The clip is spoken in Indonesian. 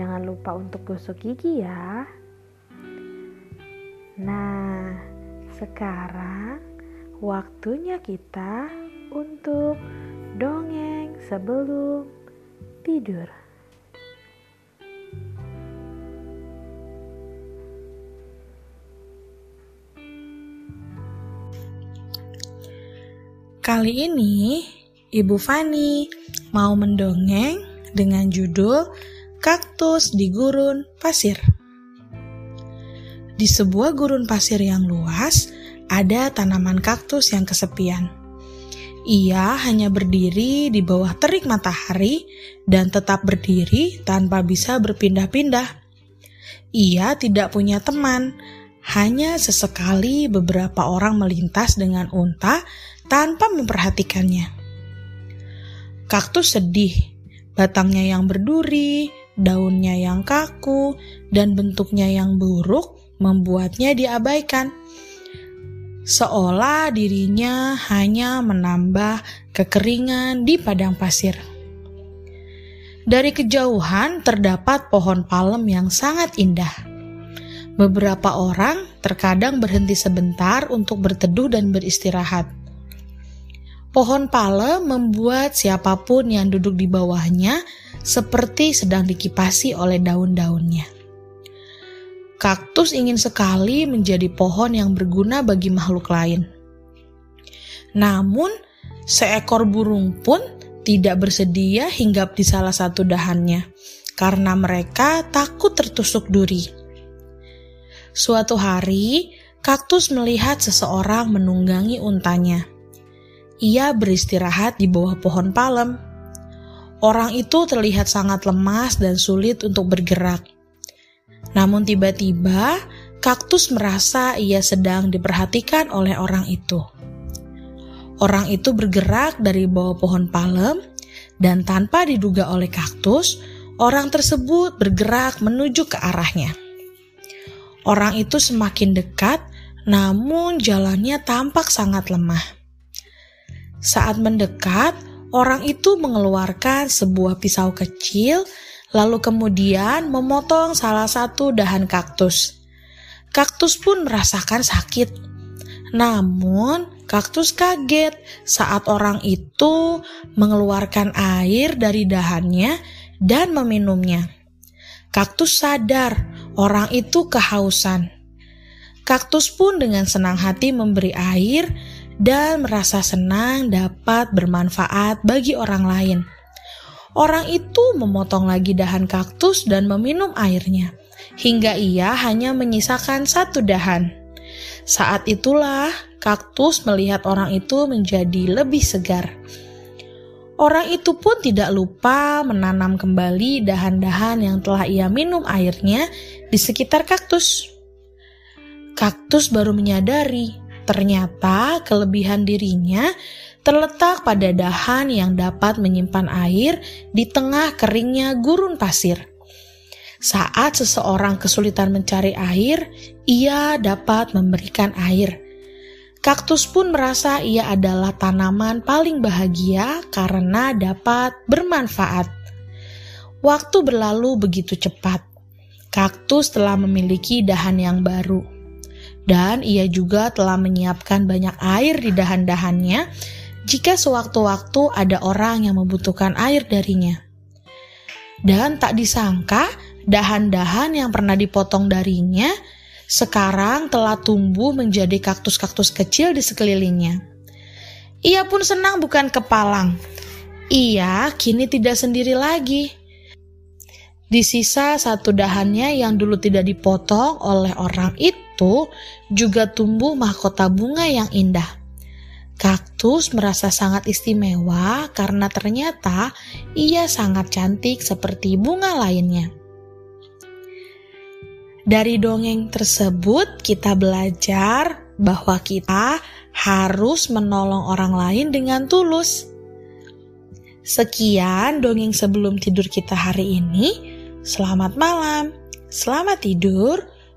jangan lupa untuk gosok gigi ya. Nah, sekarang waktunya kita untuk dongeng sebelum tidur. Kali ini, Ibu Fani mau mendongeng dengan judul Kaktus di Gurun Pasir. Di sebuah gurun pasir yang luas, ada tanaman kaktus yang kesepian. Ia hanya berdiri di bawah terik matahari dan tetap berdiri tanpa bisa berpindah-pindah. Ia tidak punya teman, hanya sesekali beberapa orang melintas dengan unta tanpa memperhatikannya. Kaktus sedih, batangnya yang berduri, daunnya yang kaku, dan bentuknya yang buruk membuatnya diabaikan. Seolah dirinya hanya menambah kekeringan di padang pasir. Dari kejauhan terdapat pohon palem yang sangat indah. Beberapa orang terkadang berhenti sebentar untuk berteduh dan beristirahat. Pohon palem membuat siapa pun yang duduk di bawahnya seperti sedang dikipasi oleh daun-daunnya. Kaktus ingin sekali menjadi pohon yang berguna bagi makhluk lain. Namun, seekor burung pun tidak bersedia hinggap di salah satu dahannya karena mereka takut tertusuk duri. Suatu hari, kaktus melihat seseorang menunggangi untanya. Ia beristirahat di bawah pohon palem Orang itu terlihat sangat lemas dan sulit untuk bergerak. Namun tiba-tiba, kaktus merasa ia sedang diperhatikan oleh orang itu. Orang itu bergerak dari bawah pohon palem, dan tanpa diduga oleh kaktus, orang tersebut bergerak menuju ke arahnya. Orang itu semakin dekat, namun jalannya tampak sangat lemah. Saat mendekat, Orang itu mengeluarkan sebuah pisau kecil, lalu kemudian memotong salah satu dahan kaktus. Kaktus pun merasakan sakit. Namun, kaktus kaget saat orang itu mengeluarkan air dari dahannya dan meminumnya. Kaktus sadar orang itu kehausan. Kaktus pun dengan senang hati memberi air dan merasa senang dapat bermanfaat bagi orang lain. Orang itu memotong lagi dahan kaktus dan meminum airnya, hingga ia hanya menyisakan satu dahan. Saat itulah kaktus melihat orang itu menjadi lebih segar. Orang itu pun tidak lupa menanam kembali dahan-dahan yang telah ia minum airnya di sekitar kaktus. Kaktus baru menyadari Ternyata kelebihan dirinya terletak pada dahan yang dapat menyimpan air di tengah keringnya gurun pasir. Saat seseorang kesulitan mencari air, ia dapat memberikan air. Kaktus pun merasa ia adalah tanaman paling bahagia karena dapat bermanfaat. Waktu berlalu begitu cepat. Kaktus telah memiliki dahan yang baru dan ia juga telah menyiapkan banyak air di dahan-dahannya jika sewaktu-waktu ada orang yang membutuhkan air darinya. Dan tak disangka, dahan-dahan yang pernah dipotong darinya sekarang telah tumbuh menjadi kaktus-kaktus kecil di sekelilingnya. Ia pun senang bukan kepalang. Ia kini tidak sendiri lagi. Di sisa satu dahannya yang dulu tidak dipotong oleh orang itu juga tumbuh mahkota bunga yang indah. Kaktus merasa sangat istimewa karena ternyata ia sangat cantik seperti bunga lainnya. Dari dongeng tersebut, kita belajar bahwa kita harus menolong orang lain dengan tulus. Sekian dongeng sebelum tidur kita hari ini. Selamat malam, selamat tidur.